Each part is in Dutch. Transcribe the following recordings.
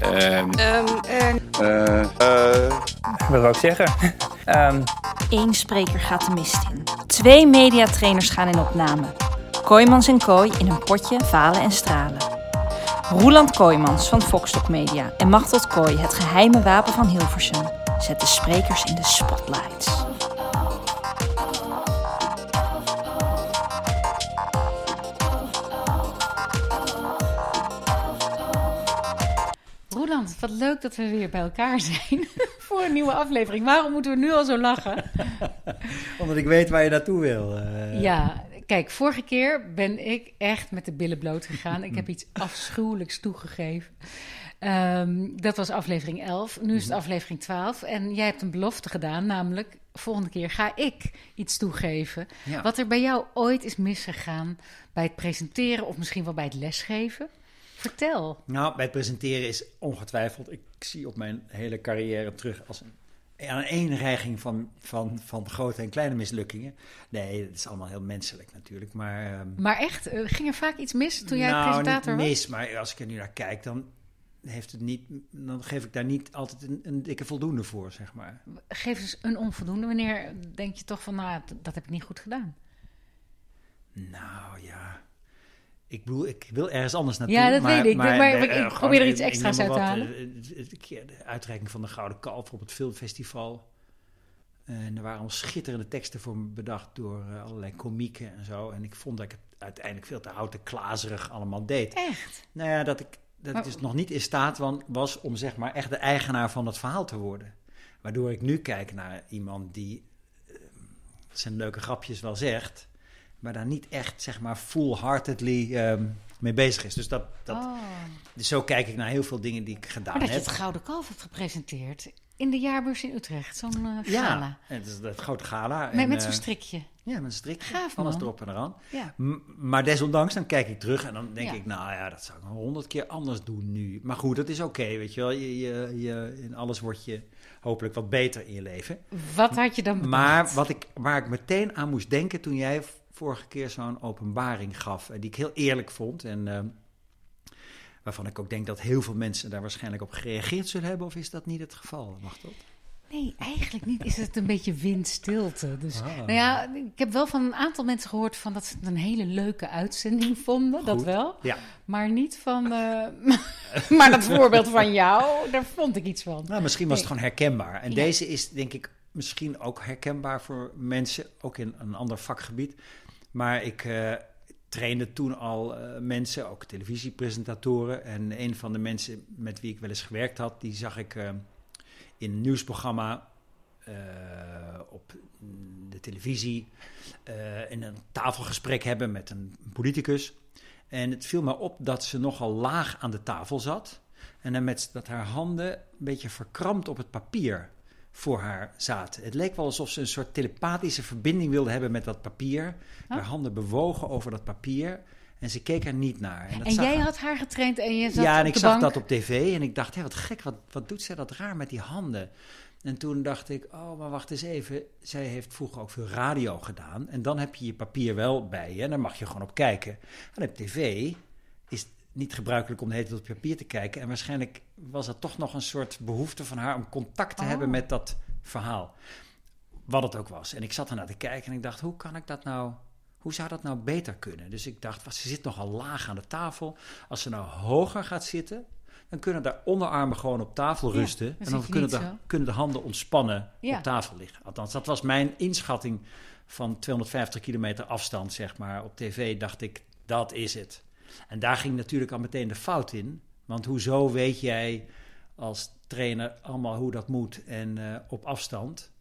Ehm, Ehm, Wat wou ik zeggen? Ehm, Eén spreker gaat de mist in. Twee mediatrainers gaan in opname. Kooijmans en Kooi in een potje falen en stralen. Roeland Kooijmans van Foxtok Media en Machteld Kooi, het geheime wapen van Hilversum, zet de sprekers in de spotlights. Wat leuk dat we weer bij elkaar zijn voor een nieuwe aflevering. Waarom moeten we nu al zo lachen? Omdat ik weet waar je naartoe wil. eh. Ja, kijk, vorige keer ben ik echt met de billen bloot gegaan. Ik heb iets afschuwelijks toegegeven. Ehm, dat was aflevering 11. Nu is het aflevering 12. En jij hebt een belofte gedaan, namelijk volgende keer ga ik iets toegeven. Ja. Wat er bij jou ooit is misgegaan bij het presenteren of misschien wel bij het lesgeven. Vertel. Nou, bij het presenteren is ongetwijfeld, ik zie op mijn hele carrière terug als een, aan een reiging van, van, van grote en kleine mislukkingen. Nee, het is allemaal heel menselijk natuurlijk, maar... ehm, Maar echt, eh, ging er vaak iets mis toen jij nou, presentator niet was? mis, maar als ik er nu naar kijk, dan, heeft het niet, dan geef ik daar niet altijd een, een dikke voldoende voor, zeg maar. Geef eens een onvoldoende. Wanneer denk je toch van, nou, dat heb ik niet goed gedaan? Nou ja, ik bedoel, ik wil ergens anders naartoe. Ja, dat weet ik. Maar ik- eh, probeer er iets extra's maar uit te wat, eh, het- De uitreiking van de Gouden Kalf op het filmfestival. En er waren al schitterende teksten voor me bedacht door eh, allerlei komieken en zo. En ik vond dat ik het uiteindelijk veel te houten klazerig allemaal deed. Echt? Nou ja, dat ik, dat Maar- ik dus nog niet in staat wa- was om zeg maar echt de eigenaar van het verhaal te worden. Waardoor ik nu kijk naar iemand die eh, zijn leuke grapjes wel zegt, maar daar niet echt zeg maar full-heartedly ehm, mee bezig is. Dus, dat, dat, Oh. dus zo kijk ik naar heel veel dingen die ik gedaan Maar dat je heb. het Gouden Kalf hebt gepresenteerd in de jaarbeurs in Utrecht. Zo'n eh, ja, gala. het is het grote gala. Met, En, met zo'n eh, strikje. Ja, met een strik. Gaaf, Alles man. erop en eraan. Ja. M- maar desondanks, dan kijk ik terug en dan denk Ja. ik, nou ja, dat zou ik honderd keer anders doen nu. Maar goed, dat is oké, weet je wel. Je, je, je, in alles word je hopelijk wat beter in je leven. Wat had je dan bedacht? Maar wat ik, waar ik meteen aan moest denken toen jij vorige keer zo'n openbaring gaf, en die ik heel eerlijk vond en ehm, waarvan ik ook denk dat heel veel mensen daar waarschijnlijk op gereageerd zullen hebben, of is dat niet het geval? Mag dat? Nee, eigenlijk niet. Is het een beetje windstilte. Dus, Ah. nou ja, ik heb wel van een aantal mensen gehoord van dat ze het een hele leuke uitzending vonden. Dat wel. Ja. Maar niet van... eh, maar dat voorbeeld van jou, daar vond ik iets van. Nou, misschien was het Nee. gewoon herkenbaar. En Ja. deze is denk ik misschien ook herkenbaar voor mensen, ook in een ander vakgebied. Maar ik eh, trainde toen al eh, mensen, ook televisiepresentatoren. En een van de mensen met wie ik wel eens gewerkt had, die zag ik eh, in een nieuwsprogramma op de televisie in een tafelgesprek hebben met een politicus. En het viel me op dat ze nogal laag aan de tafel zat. En dat haar handen een beetje verkrampt op het papier voor haar zaten. Het leek wel alsof ze een soort telepathische verbinding wilde hebben met dat papier. Haar handen bewogen over dat papier en ze keek er niet naar. dat En zag jij haar- had haar getraind en je zat ja, en ik zag bank. dat op tv en ik dacht, hé, wat gek, wat, wat doet zij dat raar met die handen? En toen dacht ik, oh, maar wacht eens even. Zij heeft vroeger ook veel radio gedaan. En dan heb je je papier wel bij je en daar mag je gewoon op kijken. En op tv is niet gebruikelijk om de hele tijd op papier te kijken. En waarschijnlijk was er toch nog een soort behoefte van haar om contact te Oh. hebben met dat verhaal. Wat het ook was. En ik zat ernaar te kijken en ik dacht, hoe kan ik dat nou... Hoe zou dat nou beter kunnen? Dus ik dacht, wat, ze zit nogal laag aan de tafel. Als ze nou hoger gaat zitten, dan kunnen daar onderarmen gewoon op tafel Ja, rusten. dat en dan kunnen de, kunnen de handen ontspannen Ja. op tafel liggen. Althans, dat was mijn inschatting van 250 kilometer afstand, zeg maar. Op tv dacht ik, dat is het. En daar ging natuurlijk al meteen de fout in. Want hoezo weet jij als trainer allemaal hoe dat moet en eh, op afstand?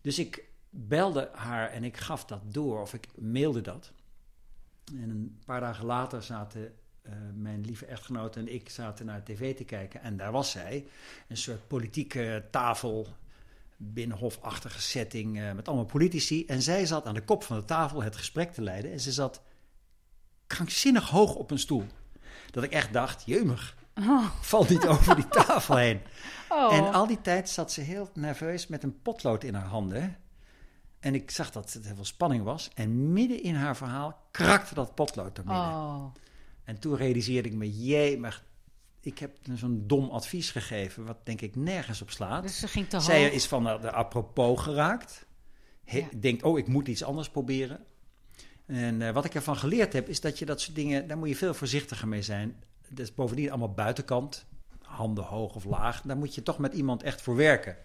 Dus ik belde haar en ik gaf dat door, of ik mailde dat. En een paar dagen later zaten eh, mijn lieve echtgenoot en ik zaten naar tv te kijken. En daar was zij, een soort politieke tafel, binnenhofachtige setting eh, met allemaal politici. En zij zat aan de kop van de tafel het gesprek te leiden. En ze zat krankzinnig hoog op een stoel. Dat ik echt dacht, jeumig, Oh, valt niet over die tafel heen. oh. En al die tijd zat ze heel nerveus met een potlood in haar handen. En ik zag dat het heel veel spanning was. En midden in haar verhaal krakte dat potlood er midden. oh. En toen realiseerde ik me, jee, maar ik heb zo'n dom advies gegeven, wat denk ik nergens op slaat. Dus ze ging te Zij hoog. is van de, de apropos geraakt. He, Ja. Denkt, oh, ik moet iets anders proberen. En eh, wat ik ervan geleerd heb, is dat je dat soort dingen, daar moet je veel voorzichtiger mee zijn. Dat is bovendien allemaal buitenkant, handen hoog of laag. Daar moet je toch met iemand echt voor werken,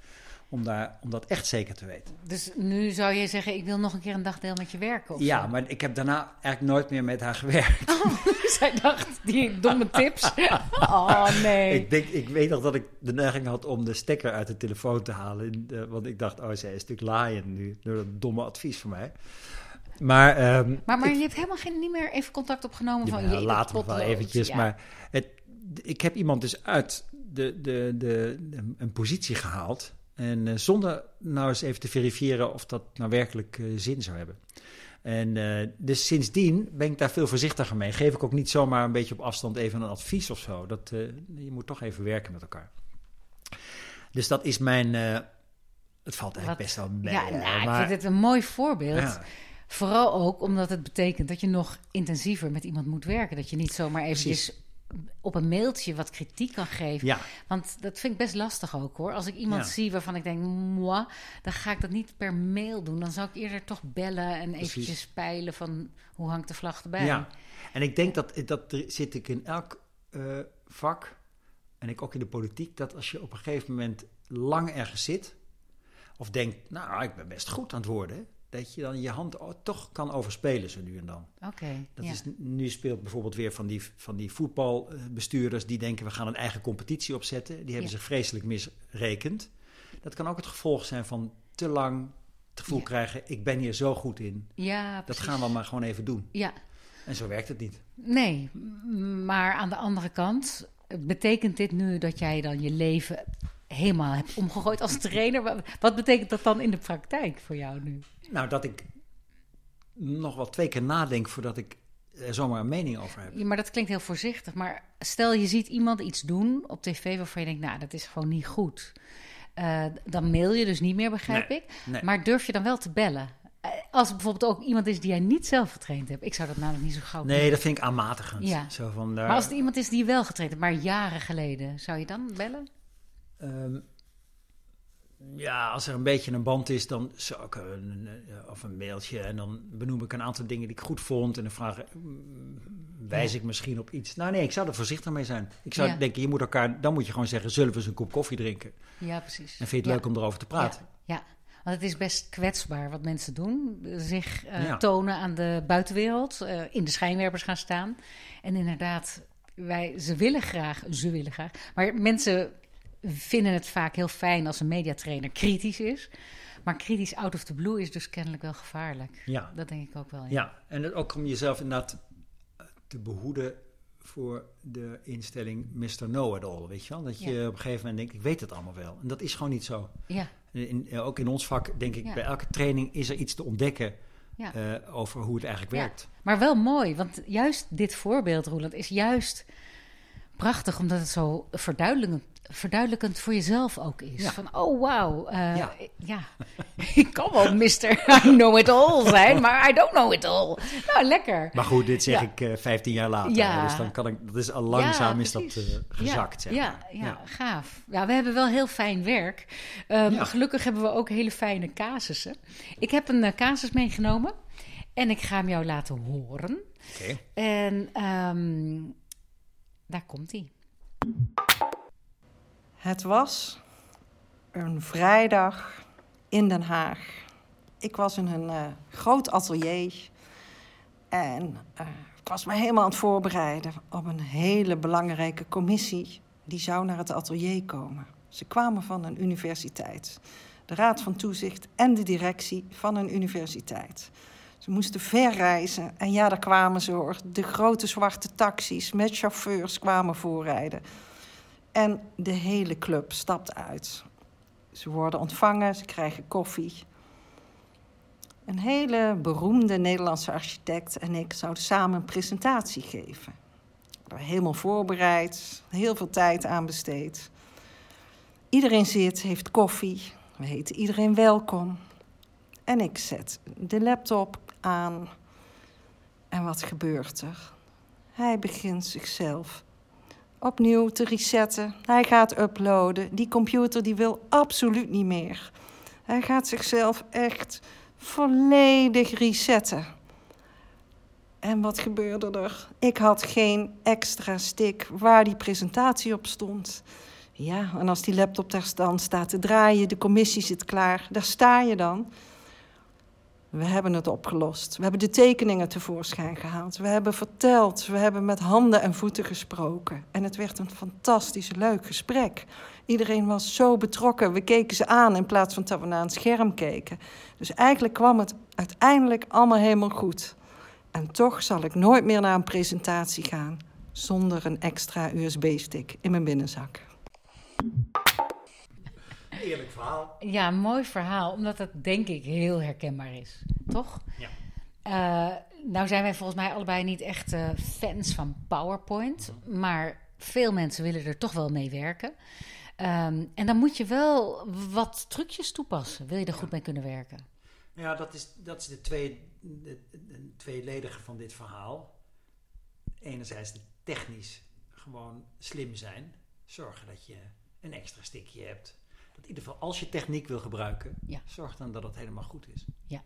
om, daar, om dat echt zeker te weten. Dus nu zou je zeggen, ik wil nog een keer een dagdeel met je werken. Of Ja, zo. maar ik heb daarna eigenlijk nooit meer met haar gewerkt. Zij dacht, die domme tips. Oh nee. Ik, denk, ik weet nog dat ik de neiging had om de stekker uit de telefoon te halen. Want ik dacht, oh, zij is natuurlijk laaien nu door dat domme advies van mij. Maar, ehm, maar maar ik- je hebt helemaal geen, niet meer even contact opgenomen van... Ja, je later nog wel eventjes. Maar het, ik heb iemand dus uit de, de, de, de- een positie gehaald. En eh, zonder nou eens even te verifiëren of dat nou werkelijk eh, zin zou hebben. En eh, dus sindsdien ben ik daar veel voorzichtiger mee. Geef ik ook niet zomaar een beetje op afstand even een advies of zo. Dat, je moet toch even werken met elkaar. Dus dat is mijn. het valt eigenlijk Wat- best wel mee. Ja, nou, ik vind het een mooi voorbeeld. Ja. Vooral ook omdat het betekent dat je nog intensiever met iemand moet werken. Dat je niet zomaar eventjes op een mailtje wat kritiek kan geven. ja, Want dat vind ik best lastig ook hoor. Als ik iemand Ja. zie waarvan ik denk, moi, dan ga ik dat niet per mail doen. Dan zou ik eerder toch bellen en Precies. eventjes peilen van hoe hangt de vlag erbij. Ja, en ik denk dat, dat er zit ik in elk eh, vak, en ik ook in de politiek, dat als je op een gegeven moment lang ergens zit, of denkt, nou, ik ben best goed aan het worden, dat je dan je hand toch kan overspelen zo nu en dan. Oké. Dat ja. is, nu speelt bijvoorbeeld weer van die, van die voetbalbestuurders die denken, we gaan een eigen competitie opzetten. Die hebben Ja. zich vreselijk misrekend. Dat kan ook het gevolg zijn van te lang het gevoel Ja. krijgen, ik ben hier zo goed in. ja, Dat precies. gaan we maar gewoon even doen. Ja, En zo werkt het niet. nee. Maar aan de andere kant, betekent dit nu dat jij dan je leven helemaal hebt omgegooid als trainer? Wat- Wat betekent dat dan in de praktijk voor jou nu? Nou, dat ik nog wel twee keer nadenk voordat ik er zomaar een mening over heb. Ja, maar dat klinkt heel voorzichtig. Maar stel je ziet iemand iets doen op tv waarvan je denkt, nou, dat is gewoon niet goed. Eh, dan mail je dus niet meer, begrijp Nee, ik. nee. Maar durf je dan wel te bellen? Eh, Als bijvoorbeeld ook iemand is die jij niet zelf getraind hebt. Ik zou dat namelijk niet zo gauw Nee, doen. dat vind ik aanmatigend. Ja. Zo van daar, Maar als het iemand is die je wel getraind hebt, maar jaren geleden, zou je dan bellen? Ehm, ja, als er een beetje een band is, dan zou ik een, eh, of een mailtje en dan benoem ik een aantal dingen die ik goed vond en dan vraag ik, mm, wijs ik misschien op iets. Nou nee, ik zou er voorzichtig mee zijn. Ik zou Ja. denken, je moet elkaar, dan moet je gewoon zeggen, zullen we eens een kop koffie drinken? Ja, precies. En vind je het Ja. leuk om erover te praten? Ja, ja, want het is best kwetsbaar wat mensen doen. Zich eh, Ja. tonen aan de buitenwereld, eh, in de schijnwerpers gaan staan. En inderdaad, wij, ze willen graag, ze willen graag. Maar mensen vinden het vaak heel fijn als een mediatrainer kritisch is. Maar kritisch out of the blue is dus kennelijk wel gevaarlijk. Ja. Dat denk ik ook wel. Ja. Ja, en ook om jezelf inderdaad te behoeden voor de instelling Mr. Know-it-all, weet je wel? Dat je Ja. op een gegeven moment denkt, ik weet het allemaal wel. En dat is gewoon niet zo. ja. In, in- ook in ons vak denk ik, Ja. bij elke training is er iets te ontdekken ja. eh, over hoe het eigenlijk Ja. werkt. Maar wel mooi, want juist dit voorbeeld, Roland, is juist prachtig omdat het zo verduidelijkend, verduidelijkend voor jezelf ook is. Ja. Van, oh wauw, eh, Ja. ja. ik kan wel Mr. I know it all zijn, maar I don't know it all. Nou, lekker. Maar goed, dit zeg Ja. ik eh 15 jaar later. Ja. Dus dan kan ik, dat is al langzaam is dat eh, gezakt, ja, zeg ja, maar. ja, gaaf. Ja, we hebben wel heel fijn werk. Ehm. Gelukkig hebben we ook hele fijne casussen. Ik heb een casus meegenomen en ik ga hem jou laten horen. Oké. En ehm, daar komt hij. Het was een vrijdag in Den Haag. Ik was in een eh, groot atelier en eh, ik was me helemaal aan het voorbereiden op een hele belangrijke commissie die zou naar het atelier komen. Ze kwamen van een universiteit, de Raad van Toezicht en de directie van een universiteit. Ze moesten ver reizen en ja, daar kwamen ze. De grote zwarte taxis met chauffeurs kwamen voorrijden. En de hele club stapt uit. Ze worden ontvangen, ze krijgen koffie. Een hele beroemde Nederlandse architect en ik zouden samen een presentatie geven. Helemaal voorbereid, heel veel tijd aan besteed. Iedereen zit, heeft koffie. We heten iedereen welkom. En ik zet de laptop aan. En wat gebeurt er? Hij begint zichzelf opnieuw te resetten. Hij gaat uploaden. Die computer die wil absoluut niet meer. Hij gaat zichzelf echt volledig resetten. En wat gebeurde er? Ik had geen extra stick waar die presentatie op stond. Ja, en als die laptop daar dan staat te draaien, de commissie zit klaar, daar sta je dan. We hebben het opgelost. We hebben de tekeningen tevoorschijn gehaald. We hebben verteld. We hebben met handen en voeten gesproken. En het werd een fantastisch leuk gesprek. Iedereen was zo betrokken. We keken ze aan in plaats van dat we naar een scherm keken. Dus eigenlijk kwam het uiteindelijk allemaal helemaal goed. En toch zal ik nooit meer naar een presentatie gaan zonder een extra USB-stick in mijn binnenzak. Eerlijk verhaal. Ja, mooi verhaal, omdat het denk ik heel herkenbaar is, toch? Ja. Uh, nou zijn wij volgens mij allebei niet echt uh, fans van PowerPoint, maar veel mensen willen er toch wel mee werken. Um, en dan moet je wel wat trucjes toepassen, wil je er goed mee kunnen werken. Ja, dat is, dat is de, twee, de, de tweeledige van dit verhaal. Enerzijds de technisch gewoon slim zijn. Zorgen dat je een extra stickje hebt. Dat in ieder geval, als je techniek wil gebruiken, Ja. zorg dan dat het helemaal goed is. Ja.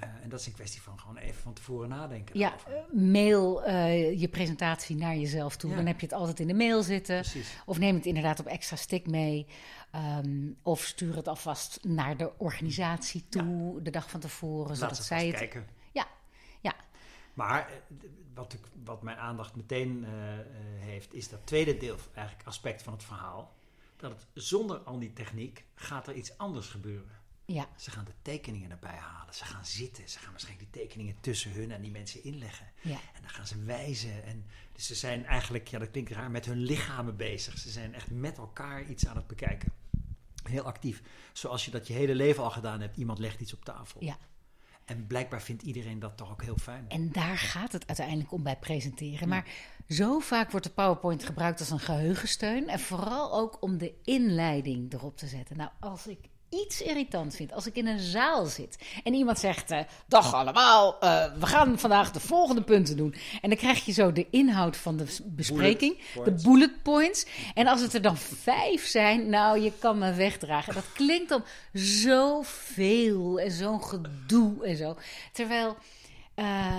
Eh, en dat is een kwestie van gewoon even van tevoren nadenken. Ja, eh, mail eh, je presentatie naar jezelf toe. Ja. Dan heb je het altijd in de mail zitten. Precies. Of neem het inderdaad op extra stick mee. Ehm, of stuur het alvast naar de organisatie toe de dag van tevoren. Laat Zodat ze zij het. kijken. Ja, ja, Maar wat, ik, wat mijn aandacht meteen heeft, is dat tweede deel, eigenlijk aspect van het verhaal. Dat het zonder al die techniek gaat er iets anders gebeuren. ja, Ze gaan de tekeningen erbij halen. Ze gaan zitten. Ze gaan waarschijnlijk die tekeningen tussen hun en die mensen inleggen. ja. En dan gaan ze wijzen. En dus ze zijn eigenlijk, ja dat klinkt raar, met hun lichamen bezig. Ze zijn echt met elkaar iets aan het bekijken. Heel actief. Zoals je dat je hele leven al gedaan hebt. Iemand legt iets op tafel. Ja. En blijkbaar vindt iedereen dat toch ook heel fijn. En daar gaat het uiteindelijk om bij presenteren. Maar zo vaak wordt de PowerPoint gebruikt als een geheugensteun. En vooral ook om de inleiding erop te zetten. Nou, als ik iets irritant vind, als ik in een zaal zit en iemand zegt: eh, Dag allemaal, eh, we gaan vandaag de volgende punten doen. En dan krijg je zo de inhoud van de bespreking, Bullet de bullet points. En als het er dan vijf zijn, nou, je kan me wegdragen. Dat klinkt dan zoveel en zo'n gedoe en zo. Terwijl. eh,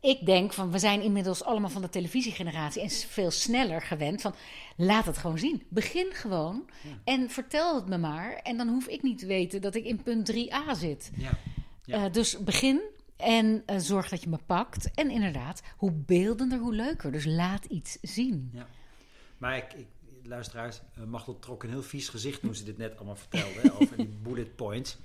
ik denk van we zijn inmiddels allemaal van de televisiegeneratie en veel sneller gewend van laat het gewoon zien. Begin gewoon en vertel het me maar. En dan hoef ik niet te weten dat ik in punt 3a zit. Ja. Ja. Eh, dus begin en eh, zorg dat je me pakt. En inderdaad, hoe beeldender, hoe leuker. Dus laat iets zien. Ja. Maar ik, ik luisteraars, uh, Machtel trok een heel vies gezicht toen ze dit net allemaal vertelde over die bullet points.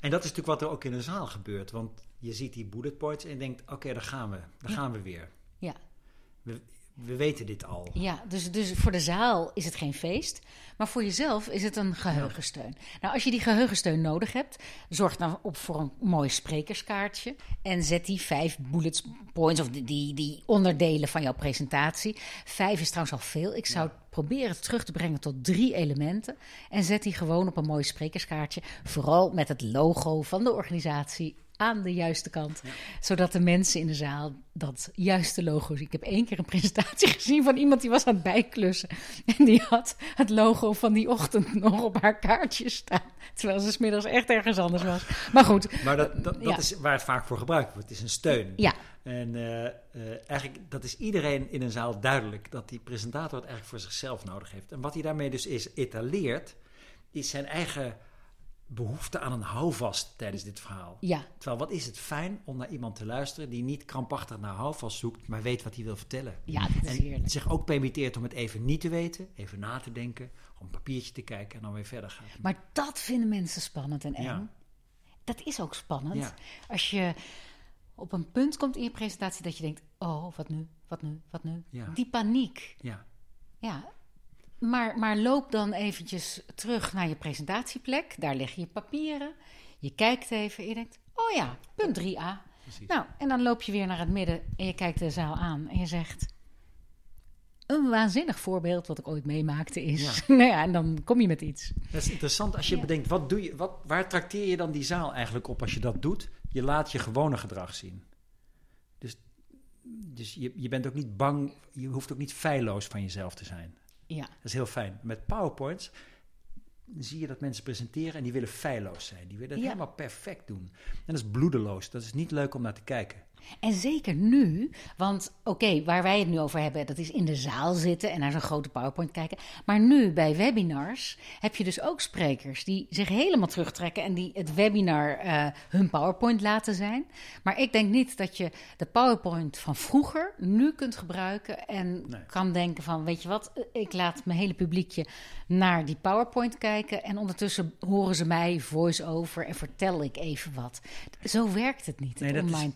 En dat is natuurlijk wat er ook in een zaal gebeurt. Want je ziet die bullet points en je denkt, oké, daar gaan we. Daar gaan we weer. Ja. We, we weten dit al. Ja, dus, dus voor de zaal is het geen feest. Maar voor jezelf is het een geheugensteun. Nou, als je die geheugensteun nodig hebt, zorg dan op voor een mooi sprekerskaartje. En zet die vijf bullet points, of die, die, onderdelen van jouw presentatie. Vijf is trouwens al veel. Ik zou proberen het terug te brengen tot drie elementen. En zet die gewoon op een mooi sprekerskaartje. Vooral met het logo van de organisatie aan de juiste kant. Zodat de mensen in de zaal dat juiste logo zien. Ik heb één keer een presentatie gezien van iemand die was aan het bijklussen. En die had het logo van die ochtend nog op haar kaartje staan. Terwijl ze smiddags echt ergens anders was. Maar goed. Maar dat, dat, dat Ja. is waar het vaak voor gebruikt wordt. Het is een steun. Ja, En eh, eh, eigenlijk, dat is iedereen in een zaal duidelijk. Dat die presentator het eigenlijk voor zichzelf nodig heeft. En wat hij daarmee dus is etaleert, is zijn eigen behoefte aan een houvast tijdens dit verhaal. ja, Terwijl, wat is het fijn om naar iemand te luisteren die niet krampachtig naar houvast zoekt, maar weet wat hij wil vertellen. ja, dat is En heerlijk. zich ook permitteert om het even niet te weten, even na te denken, op een papiertje te kijken en dan weer verder gaan. Maar dat vinden mensen spannend en eng. Ja. Dat is ook spannend. Ja. Als je op een punt komt in je presentatie dat je denkt: oh, wat nu, wat nu, wat nu? Ja. Die paniek. Ja, Ja. Maar, maar loop dan eventjes terug naar je presentatieplek. Daar leg je je papieren. Je kijkt even en je denkt: oh ja, punt 3a. precies. Nou, en dan loop je weer naar het midden en je kijkt de zaal aan en je zegt. Een waanzinnig voorbeeld wat ik ooit meemaakte is. Ja. nou ja, en dan kom je met iets. Dat is interessant als je Ja. bedenkt, wat doe je, wat, waar trakteer je dan die zaal eigenlijk op als je dat doet? Je laat je gewone gedrag zien. Dus dus je, je bent ook niet bang, je hoeft ook niet feilloos van jezelf te zijn. Ja. Dat is heel fijn. Met PowerPoints zie je dat mensen presenteren en die willen feilloos zijn. Die willen het Ja. helemaal perfect doen. En dat is bloedeloos. Dat is niet leuk om naar te kijken. En zeker nu, want oké, waar wij het nu over hebben, dat is in de zaal zitten en naar zo'n grote PowerPoint kijken. Maar nu bij webinars heb je dus ook sprekers die zich helemaal terugtrekken en die het webinar eh, hun PowerPoint laten zijn. Maar ik denk niet dat je de PowerPoint van vroeger nu kunt gebruiken en Nee. kan denken van, weet je wat, ik laat mijn hele publiekje naar die PowerPoint kijken en ondertussen horen ze mij voice-over en vertel ik even wat. Zo werkt het niet, Nee, het dat is- online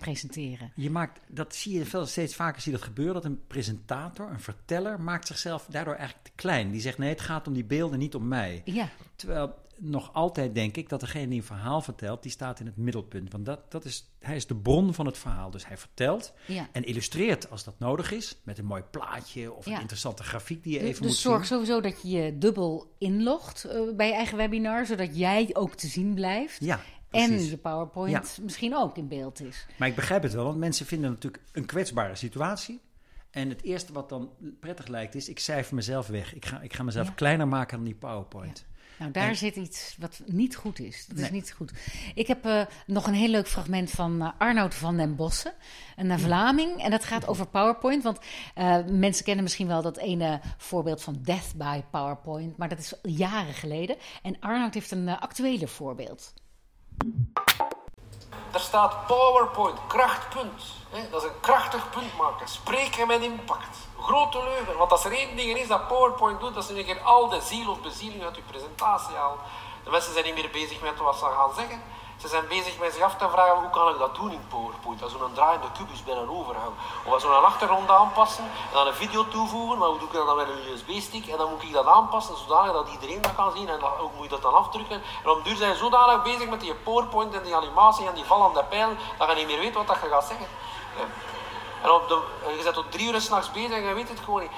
presenteren. Je maakt, dat zie je veel, steeds vaker zie dat gebeuren, dat een presentator, een verteller, maakt zichzelf daardoor eigenlijk te klein. Die zegt, nee, het gaat om die beelden, niet om mij. Ja, Terwijl nog altijd denk ik dat degene die een verhaal vertelt, die staat in het middelpunt. Want dat, dat is, hij is de bron van het verhaal. Dus hij vertelt ja. en illustreert als dat nodig is, met een mooi plaatje of Ja. een interessante grafiek die je Dus, even dus moet zorg zien. sowieso dat je je dubbel inlogt eh, bij je eigen webinar, zodat jij ook te zien blijft. Ja, en je PowerPoint misschien ook in beeld is. Maar ik begrijp het wel, want mensen vinden natuurlijk een kwetsbare situatie. En het eerste wat dan prettig lijkt is, ik cijfer mezelf weg. Ik ga, ik ga mezelf Ja. kleiner maken dan die PowerPoint. Nou, daar En- zit iets wat niet goed is. Dat is niet goed. Ik heb eh, nog een heel leuk fragment van eh, Arnoud van den Bossen, een Vlaming. En dat gaat over PowerPoint. Want eh, mensen kennen misschien wel dat ene voorbeeld van Death by PowerPoint. Maar dat is jaren geleden. En Arnoud heeft een actuele voorbeeld. Er staat PowerPoint, krachtpunt. Dat is een krachtig punt maken. Spreken met impact. Grote leugen. Want als er één ding is dat PowerPoint doet, dat is een keer al de ziel of bezieling uit je presentatie halen. De mensen zijn niet meer bezig met wat ze gaan zeggen. Ze zijn bezig met zich af te vragen hoe kan ik dat doen in PowerPoint. Is zo'n draaiende kubus bij een overgang. Of zo'n achtergrond aanpassen en dan een video toevoegen. Maar hoe doe ik dat dan met een USB-stick? En dan moet ik dat aanpassen zodanig dat iedereen dat kan zien. En dan, hoe moet je dat dan afdrukken? En op duur zijn je zodanig bezig met die PowerPoint en die animatie en die vallende pijl dat je niet meer weet wat dat je gaat zeggen. En op de, je bent tot drie uur s'nachts bezig en je weet het gewoon niet.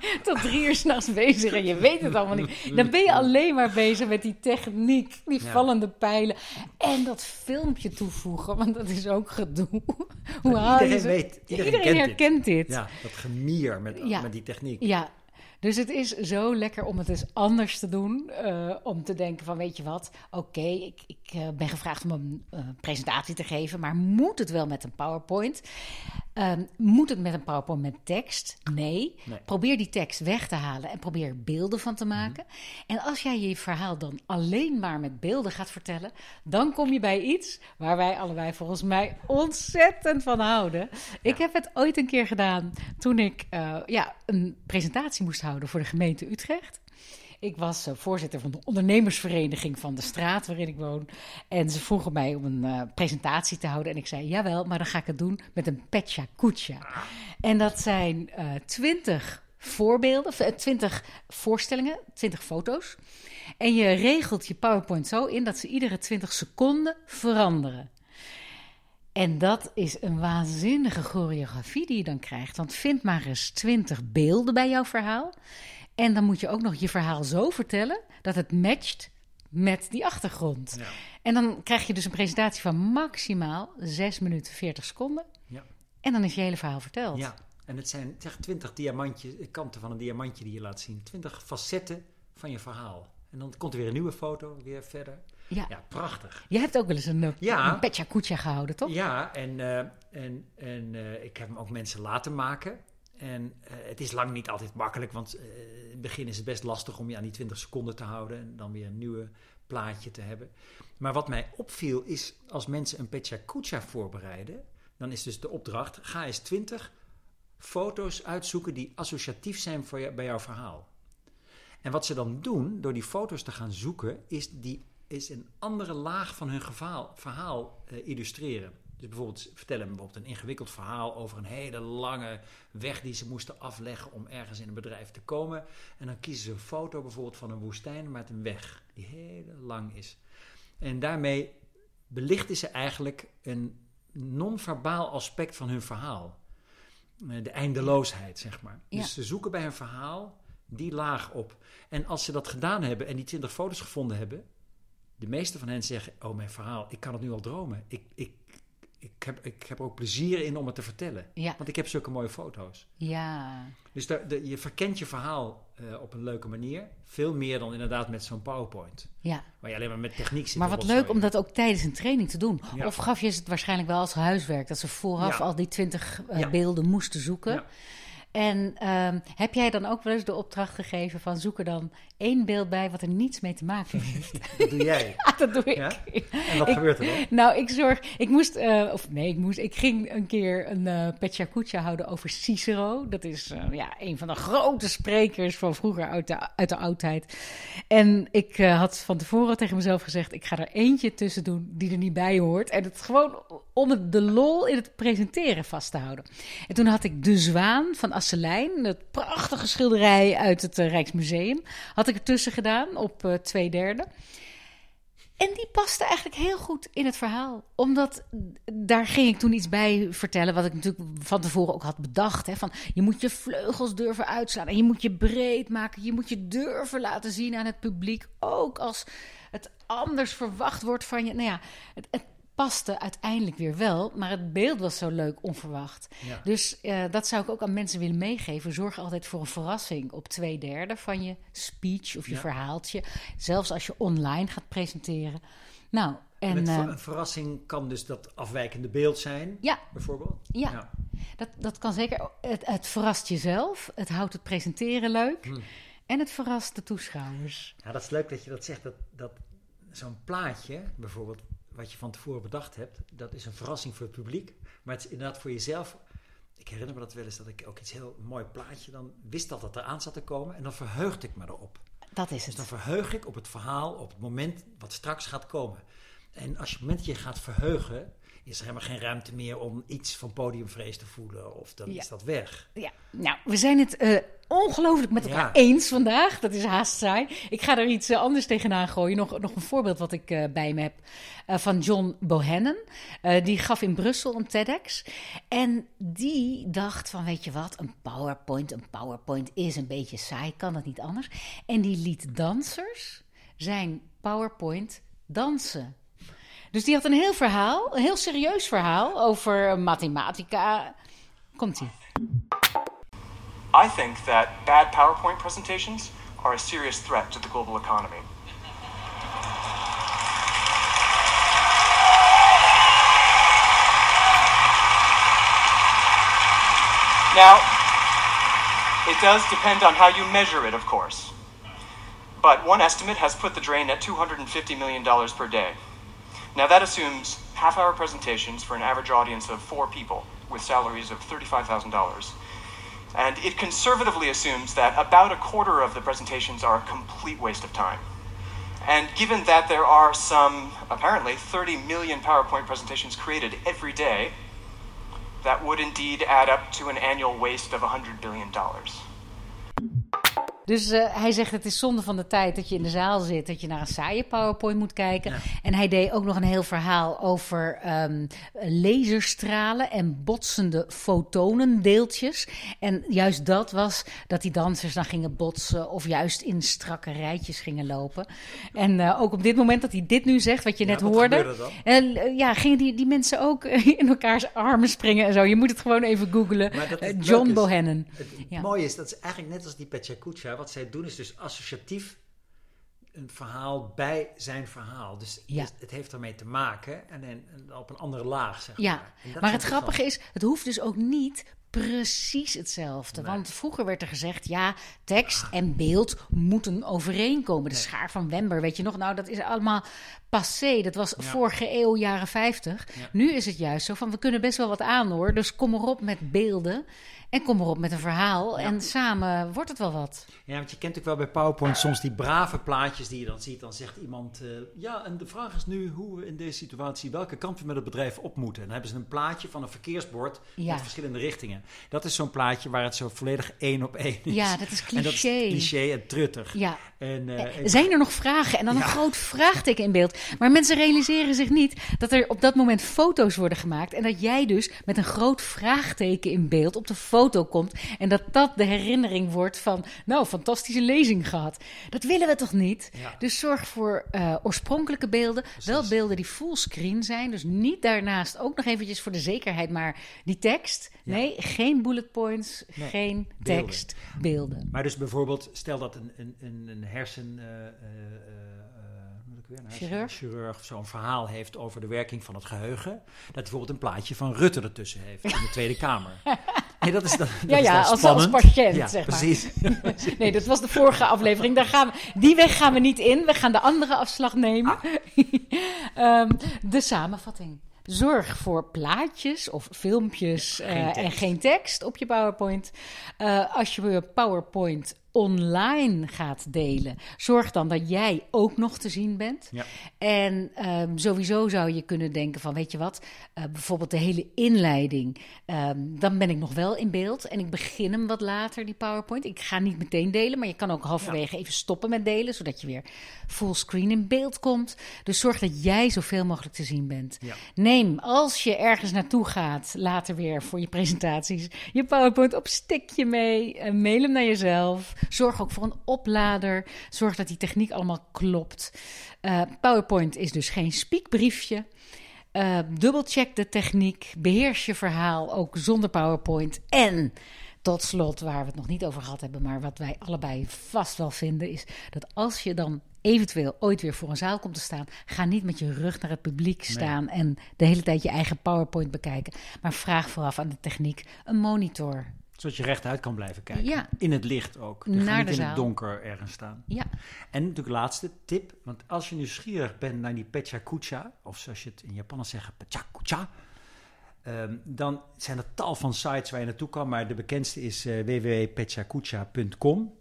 Tot drie uur s'nachts bezig en je weet het allemaal niet. Dan ben je alleen maar bezig met die techniek, die Ja. vallende pijlen. En dat filmpje toevoegen, want dat is ook gedoe. Hoe haal iedereen weet, iedereen iedereen kent herkent dit. Ja, dat gemier met, Ja. met die techniek. Ja, dus het is zo lekker om het eens anders te doen. eh, om te denken van, weet je wat, oké, ik, ik eh, ben gevraagd om een eh, presentatie te geven, maar moet het wel met een PowerPoint? Ehm, moet het met een PowerPoint met tekst? Nee. Nee. Probeer die tekst weg te halen en probeer er beelden van te maken. En als jij je verhaal dan alleen maar met beelden gaat vertellen, dan kom je bij iets waar wij allebei volgens mij ontzettend van houden. Ik heb het ooit een keer gedaan toen ik eh, ja, een presentatie moest houden voor de gemeente Utrecht. Ik was eh, voorzitter van de ondernemersvereniging van de straat waarin ik woon. En ze vroegen mij om een eh, presentatie te houden. En ik zei, jawel, maar dan ga ik het doen met een petja kucha. En dat zijn eh, twintig voorbeelden, twintig voorstellingen, twintig foto's. En je regelt je PowerPoint zo in dat ze iedere 20 seconden veranderen. En dat is een waanzinnige choreografie die je dan krijgt. Want vind maar eens 20 beelden bij jouw verhaal. En dan moet je ook nog je verhaal zo vertellen dat het matcht met die achtergrond. Ja. En dan krijg je dus een presentatie van maximaal 6 minuten 40 seconden. Ja. En dan is je hele verhaal verteld. Ja, en het zijn zeg, twintig diamantjes, kanten van een diamantje die je laat zien. Twintig facetten van je verhaal. En dan komt er weer een nieuwe foto, weer verder. Ja. Ja, prachtig. Jij hebt ook wel eens een, eh, Ja. een gehouden, toch? Ja, en, eh, en, en eh, ik heb hem ook mensen laten maken. En eh, het is lang niet altijd makkelijk, want eh, in het begin is het best lastig om je aan die 20 seconden te houden en dan weer een nieuwe plaatje te hebben. Maar wat mij opviel is, als mensen een Pecha Kucha voorbereiden, dan is dus de opdracht, ga eens 20 foto's uitzoeken die associatief zijn voor je, bij jouw verhaal. En wat ze dan doen, door die foto's te gaan zoeken, is, die, is een andere laag van hun verhaal eh, illustreren. Dus bijvoorbeeld vertellen bijvoorbeeld een ingewikkeld verhaal over een hele lange weg die ze moesten afleggen om ergens in een bedrijf te komen. En dan kiezen ze een foto bijvoorbeeld van een woestijn met een weg die heel lang is. En daarmee belichten ze eigenlijk een non-verbaal aspect van hun verhaal. Eh, De eindeloosheid, zeg maar. Ja. Dus ze zoeken bij hun verhaal die laag op. En als ze dat gedaan hebben en die 20 foto's gevonden hebben, de meeste van hen zeggen: Oh, mijn verhaal, ik kan het nu al dromen. Ik, ik, ik, heb, ik heb er ook plezier in om het te vertellen. Ja. Want ik heb zulke mooie foto's. Ja. Dus daar- de, je verkent je verhaal eh, op een leuke manier. Veel meer dan inderdaad met zo'n PowerPoint. Ja. Waar je alleen maar met techniek zit Maar wat leuk om dat ook tijdens een training te doen. Ja. Of gaf je ze het waarschijnlijk wel als huiswerk, dat ze vooraf Ja. al die twintig Ja. beelden moesten zoeken. En ehm, heb jij dan ook wel eens de opdracht gegeven van zoek er dan één beeld bij wat er niets mee te maken heeft? Dat doe jij. Dat doe ik. Ja? En wat Ik- gebeurt er dan? Nou, ik zorg. Ik moest. eh, of nee, ik moest. Ik ging een keer een Kucha houden over Cicero. Dat is eh, ja, een van de grote sprekers van vroeger uit de, uit de oudheid. En ik had van tevoren tegen mezelf gezegd: ik ga er eentje tussen doen die er niet bij hoort. En het gewoon om het, de lol in het presenteren vast te houden. En toen had ik De Zwaan van Asselijn, dat prachtige schilderij uit het eh, Rijksmuseum, had ik ertussen gedaan op eh, twee derde. En die paste eigenlijk heel goed in het verhaal. Omdat daar ging ik toen iets bij vertellen. Wat ik natuurlijk van tevoren ook had bedacht. Hè, van je moet je vleugels durven uitslaan. En je moet je breed maken. Je moet je durven laten zien aan het publiek. Ook als het anders verwacht wordt van je. Nou ja, het, het paste uiteindelijk weer wel. Maar het beeld was zo leuk onverwacht. Ja. Dus eh, dat zou ik ook aan mensen willen meegeven. Zorg altijd voor een verrassing op twee derde van je speech of je Ja. verhaaltje. Zelfs als je online gaat presenteren. Nou, en eh, ver- een verrassing kan dus dat afwijkende beeld zijn, ja, bijvoorbeeld. Ja. dat, dat kan zeker. Het, het verrast jezelf, het houdt het presenteren leuk. Hmm. En het verrast de toeschouwers. Ja, dat is leuk dat je dat zegt. Dat, dat zo'n plaatje, bijvoorbeeld, wat je van tevoren bedacht hebt, dat is een verrassing voor het publiek. Maar het is inderdaad voor jezelf. Ik herinner me dat wel eens dat ik ook iets heel mooi plaatje dan wist dat het eraan zat te komen en dan verheugde ik me erop. Dat is Dus dan het. verheug ik op het verhaal, op het moment wat straks gaat komen. En als je op het moment dat je gaat verheugen, is er helemaal geen ruimte meer om iets van podiumvrees te voelen. Of dan Ja. is dat weg. Ja, nou, we zijn het eh, ongelooflijk met elkaar Ja. eens vandaag. Dat is haast saai. Ik ga er iets eh, anders tegenaan gooien. Nog, nog een voorbeeld wat ik eh, bij me heb van John Bohannon. Die gaf in Brussel een TEDx. En die dacht van, weet je wat, een PowerPoint, een PowerPoint is een beetje saai, kan dat niet anders. En die liet dansers zijn PowerPoint dansen. Dus die had een heel verhaal, een heel serieus verhaal over eh, mathematica. Komt-ie. I think that bad PowerPoint presentations are a serious threat to the global economy. Now, it does depend on how you measure it, of course. But one estimate has put the drain at $250 million per day. Now, that assumes half hour presentations for an average audience of four people with salaries of $35,000. And it conservatively assumes that about a quarter of the presentations are a complete waste of time. And given that there are some, apparently, 30 million PowerPoint presentations created every day, that would indeed add up to an annual waste of $100 billion. Dus eh, hij zegt het is zonde van de tijd dat je in de zaal zit, dat je naar een saaie PowerPoint moet kijken. En hij deed ook nog een heel verhaal over ehm, laserstralen en botsende fotonendeeltjes. En juist dat was dat die dansers dan gingen botsen of juist in strakke rijtjes gingen lopen. En eh, ook op dit moment dat hij dit nu zegt, wat je net wat hoorde. En, eh, ja, gingen die, die mensen ook in elkaars armen springen en zo. Je moet het gewoon even googlen. John Bohannon. Het, het Ja. mooie is, dat is eigenlijk net als die Petja Kucha. Wat zij doen is dus associatief een verhaal bij zijn verhaal. Dus Ja. het, heeft ermee te maken en, en, en op een andere laag, zeg Ja, maar. Dat maar het grappige is, het hoeft dus ook niet precies hetzelfde. Nee. Want vroeger werd er gezegd, ja, tekst en beeld moeten overeenkomen. De schaar van Wember, weet je nog? Nou, dat is allemaal passé. Dat was vorige eeuw, jaren 50. Nu is het juist zo van, we kunnen best wel wat aan hoor. Dus kom erop met beelden en kom erop met een verhaal. En samen wordt het wel wat. Ja, want je kent ook wel bij PowerPoint soms die brave plaatjes die je dan ziet. Dan zegt iemand, eh, ja, en de vraag is nu hoe we in deze situatie, welke kant we met het bedrijf op moeten. En dan hebben ze een plaatje van een verkeersbord Ja. met verschillende richtingen. Dat is zo'n plaatje waar het zo volledig één op één is. Ja, dat is En dat is cliché. cliché en truttig. Ja. En, eh, en- Zijn er nog vragen? En dan een groot vraagteken in beeld. Maar mensen realiseren zich niet dat er op dat moment foto's worden gemaakt. En dat jij dus met een groot vraagteken in beeld op de foto foto komt. En dat dat de herinnering wordt van, nou, fantastische lezing gehad. Dat willen we toch niet? Ja. Dus zorg voor eh, oorspronkelijke beelden. Wel beelden die fullscreen zijn. Dus niet daarnaast ook nog eventjes voor de zekerheid, maar die tekst. Ja. Nee, geen bullet points, Nee, geen beelden. tekst, beelden. Maar dus bijvoorbeeld, stel dat een, een, een, een hersen... eh, eh, weer? Chirurg? zo'n verhaal heeft over de werking van het geheugen. Dat hij bijvoorbeeld een plaatje van Rutte ertussen heeft in de Tweede Kamer. Nee, dat is dat Ja, is ja, als- als patiënt, ja, zeg maar. precies. Nee, dat was de vorige aflevering. Daar gaan we, die weg gaan we niet in. We gaan de andere afslag nemen. Ehm, de samenvatting. Zorg voor plaatjes of filmpjes eh, geen en geen tekst op je PowerPoint. Eh, als je je PowerPoint online gaat delen, zorg dan dat jij ook nog te zien bent. Ja. En ehm, sowieso zou je kunnen denken van, weet je wat, eh, bijvoorbeeld de hele inleiding, ehm, dan ben ik nog wel in beeld en ik begin hem wat later, die PowerPoint. Ik ga niet meteen delen, maar je kan ook halverwege even stoppen met delen, zodat je weer fullscreen in beeld komt. Dus zorg dat jij zoveel mogelijk te zien bent. Ja. Neem, als je ergens naartoe gaat, later weer voor je presentaties, je PowerPoint op stikje mee. eh, mail hem naar jezelf. Zorg ook voor een oplader. Zorg dat die techniek allemaal klopt. Eh, PowerPoint is dus geen spiekbriefje. Eh dubbelcheck de techniek. Beheers je verhaal ook zonder PowerPoint. En tot slot, waar we het nog niet over gehad hebben, maar wat wij allebei vast wel vinden, is dat als je dan eventueel ooit weer voor een zaal komt te staan, ga niet met je rug naar het publiek staan en de hele tijd je eigen PowerPoint bekijken. Maar vraag vooraf aan de techniek een monitor. Zodat je rechtuit kan blijven kijken. Ja. In het licht ook. Naar niet de in zaal. het donker ergens staan. Ja, En natuurlijk laatste tip. Want als je nieuwsgierig bent naar die Pechakucha, of zoals je het in Japans zegt, Pechakucha. ehm, dan zijn er tal van sites waar je naartoe kan. Maar de bekendste is eh www.pechakucha.com.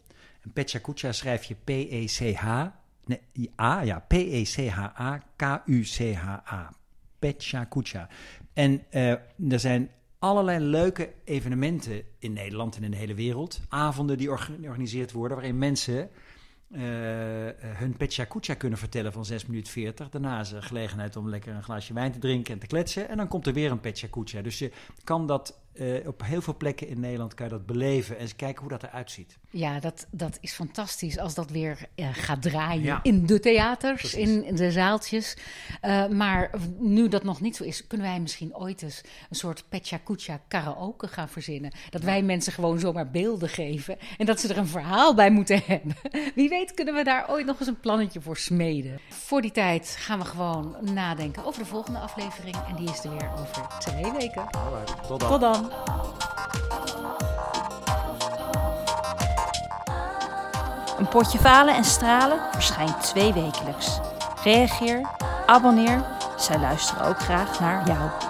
En Pechakucha schrijf je P-E-C-H. Nee, A, ja, P-E-C-H-A-K-U-C-H-A. Pechakucha. En eh, er zijn allerlei leuke evenementen in Nederland en in de hele wereld. Avonden die orga- georganiseerd worden waarin mensen eh, hun Pechakucha kunnen vertellen van 6 minuten 40. Daarna is er gelegenheid om lekker een glaasje wijn te drinken en te kletsen. En dan komt er weer een Pechakucha. Dus je kan dat eh, op heel veel plekken in Nederland kan je dat beleven en eens kijken hoe dat eruit ziet. ja dat, dat is fantastisch als dat weer eh, gaat draaien Ja. in de theaters, Precies. in, in de zaaltjes. Eh, maar nu dat nog niet zo is, kunnen wij misschien ooit eens een soort Pechakucha karaoke gaan verzinnen. Dat wij mensen gewoon zomaar beelden geven en dat ze er een verhaal bij moeten hebben. Wie weet kunnen we daar ooit nog eens een plannetje voor smeden. Voor die tijd gaan we gewoon nadenken over de volgende aflevering en die is er weer over twee weken. Tot dan. Tot dan! Een potje falen en stralen verschijnt twee wekelijks. Reageer, abonneer, zij luisteren ook graag naar jou.